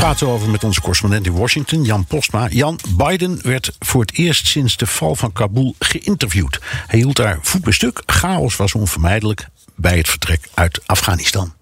Praten over met onze correspondent in Washington, Jan Postma. Jan, Biden werd voor het eerst sinds de val van Kabul geïnterviewd. Hij hield daar voet bij stuk. Chaos was onvermijdelijk bij het vertrek uit Afghanistan.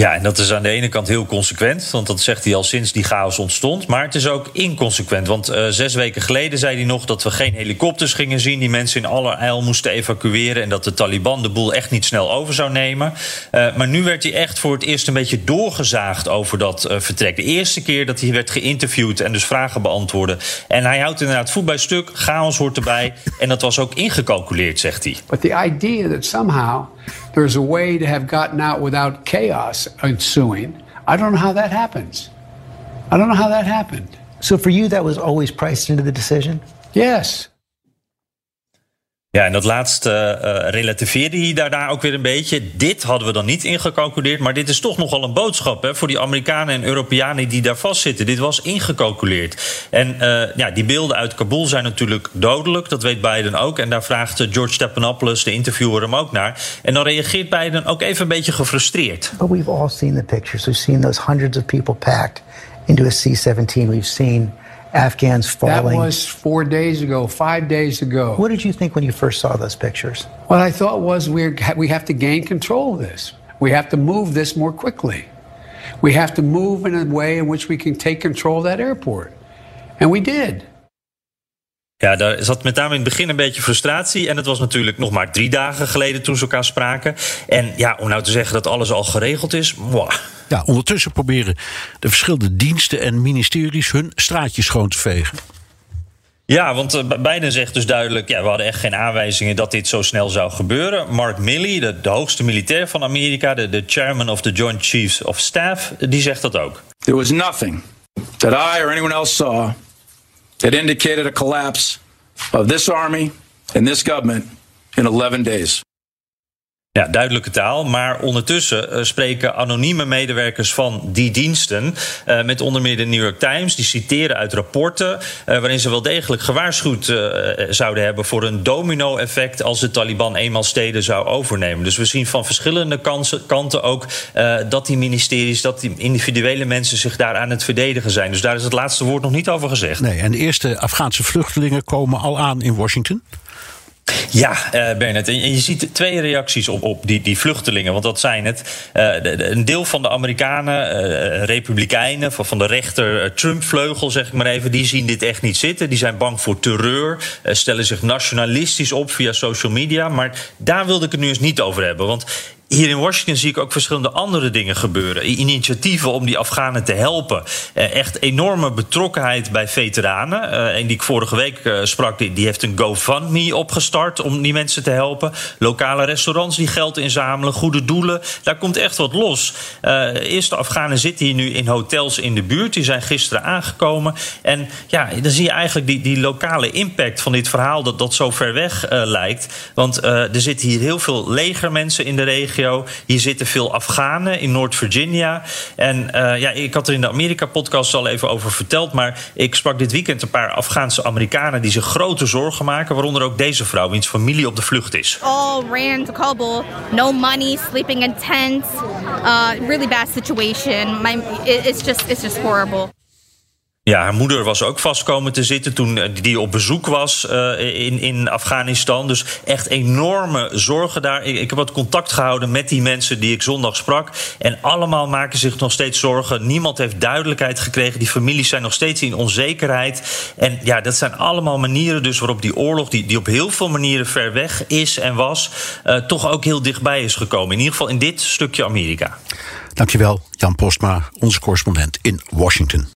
Ja, en dat is aan de ene kant heel consequent, want dat zegt hij al sinds die chaos ontstond. Maar het is ook inconsequent, want uh, zes weken geleden zei hij nog dat we geen helikopters gingen zien, die mensen in allerijl moesten evacueren en dat de Taliban de boel echt niet snel over zou nemen. Uh, maar nu werd hij echt voor het eerst een beetje doorgezaagd over dat uh, vertrek. De eerste keer dat hij werd geïnterviewd en dus vragen beantwoordde. En hij houdt inderdaad voet bij stuk, chaos hoort erbij en dat was ook ingecalculeerd, zegt hij. But the idea that somehow there's a way to have gotten out without chaos ensuing. I don't know how that happens. I don't know how that happened. So for you, that was always priced into the decision? Yes. Ja, en dat laatste uh, relativeerde hij daarna ook weer een beetje. Dit hadden we dan niet ingecalculeerd, maar dit is toch nogal een boodschap hè, voor die Amerikanen en Europeanen die daar vastzitten. Dit was ingecalculeerd. En uh, ja, die beelden uit Kabul zijn natuurlijk dodelijk, dat weet Biden ook. En daar vraagt George Stephanopoulos, de interviewer, hem ook naar. En dan reageert Biden ook even een beetje gefrustreerd. We've all seen the pictures. We've seen those hundreds of people packed into a C-17. We've seen Afghans falling. That was four days ago, five days ago. What did you think when you first saw those pictures? What I thought was we're, we have to gain control of this. We have to move this more quickly. We have to move in a way in which we can take control of that airport. And we did. Ja, daar zat met name in het begin een beetje frustratie. En het was natuurlijk nog maar drie dagen geleden toen ze elkaar spraken. En ja, om nou te zeggen dat alles al geregeld is, mwah. Ja, ondertussen proberen de verschillende diensten en ministeries hun straatjes schoon te vegen. Ja, want uh, Biden zegt dus duidelijk: ja, we hadden echt geen aanwijzingen dat dit zo snel zou gebeuren. Mark Milley, de, de hoogste militair van Amerika, de, de chairman of the Joint Chiefs of Staff, die zegt dat ook. There was nothing that I or anyone else saw that indicated a collapse of this army and this government in 11 days. Ja, duidelijke taal. Maar ondertussen uh, spreken anonieme medewerkers van die diensten. Uh, met onder meer de New York Times. Die citeren uit rapporten. Uh, waarin ze wel degelijk gewaarschuwd zouden hebben. voor een domino-effect. als de Taliban eenmaal steden zou overnemen. Dus we zien van verschillende kanten ook. dat die ministeries, dat die individuele mensen zich daar aan het verdedigen zijn. Dus daar is het laatste woord nog niet over gezegd. Nee, en de eerste Afghaanse vluchtelingen komen al aan in Washington. Ja, uh, Bernard. En je ziet twee reacties op, op die, die vluchtelingen. Want dat zijn het. De, een deel van de Amerikanen, uh, republikeinen, van, van de rechter Trump-vleugel, zeg ik maar even, die zien dit echt niet zitten. Die zijn bang voor terreur, stellen zich nationalistisch op via social media. Maar daar wilde ik het nu eens niet over hebben. Want hier in Washington zie ik ook verschillende andere dingen gebeuren. Initiatieven om die Afghanen te helpen. Echt enorme betrokkenheid bij veteranen. En die ik vorige week sprak, die heeft een GoFundMe opgestart om die mensen te helpen. Lokale restaurants die geld inzamelen, goede doelen. Daar komt echt wat los. Uh, eerste Afghanen zitten hier nu in hotels in de buurt. Die zijn gisteren aangekomen. En ja, dan zie je eigenlijk die, die lokale impact van dit verhaal dat dat zo ver weg lijkt. Want er zitten hier heel veel legermensen in de regio. Hier zitten veel Afghanen in Noord-Virginia. En uh, ja, ik had er in de Amerika-podcast al even over verteld. Maar ik sprak dit weekend een paar Afghaanse Amerikanen die zich grote zorgen maken. Waaronder ook deze vrouw, wiens familie op de vlucht is. All ran to Kabul. No money, sleeping in tents. Uh, really bad situation. My, it's, just, it's just horrible. Ja, haar moeder was ook vast komen te zitten toen die op bezoek was uh, in, in Afghanistan. Dus echt enorme zorgen daar. Ik, heb wat contact gehouden met die mensen die ik zondag sprak. En allemaal maken zich nog steeds zorgen. Niemand heeft duidelijkheid gekregen. Die families zijn nog steeds in onzekerheid. En ja, dat zijn allemaal manieren dus waarop die oorlog, die, die op heel veel manieren ver weg is en was, uh, toch ook heel dichtbij is gekomen. In ieder geval in dit stukje Amerika. Dankjewel, Jan Postma, onze correspondent in Washington.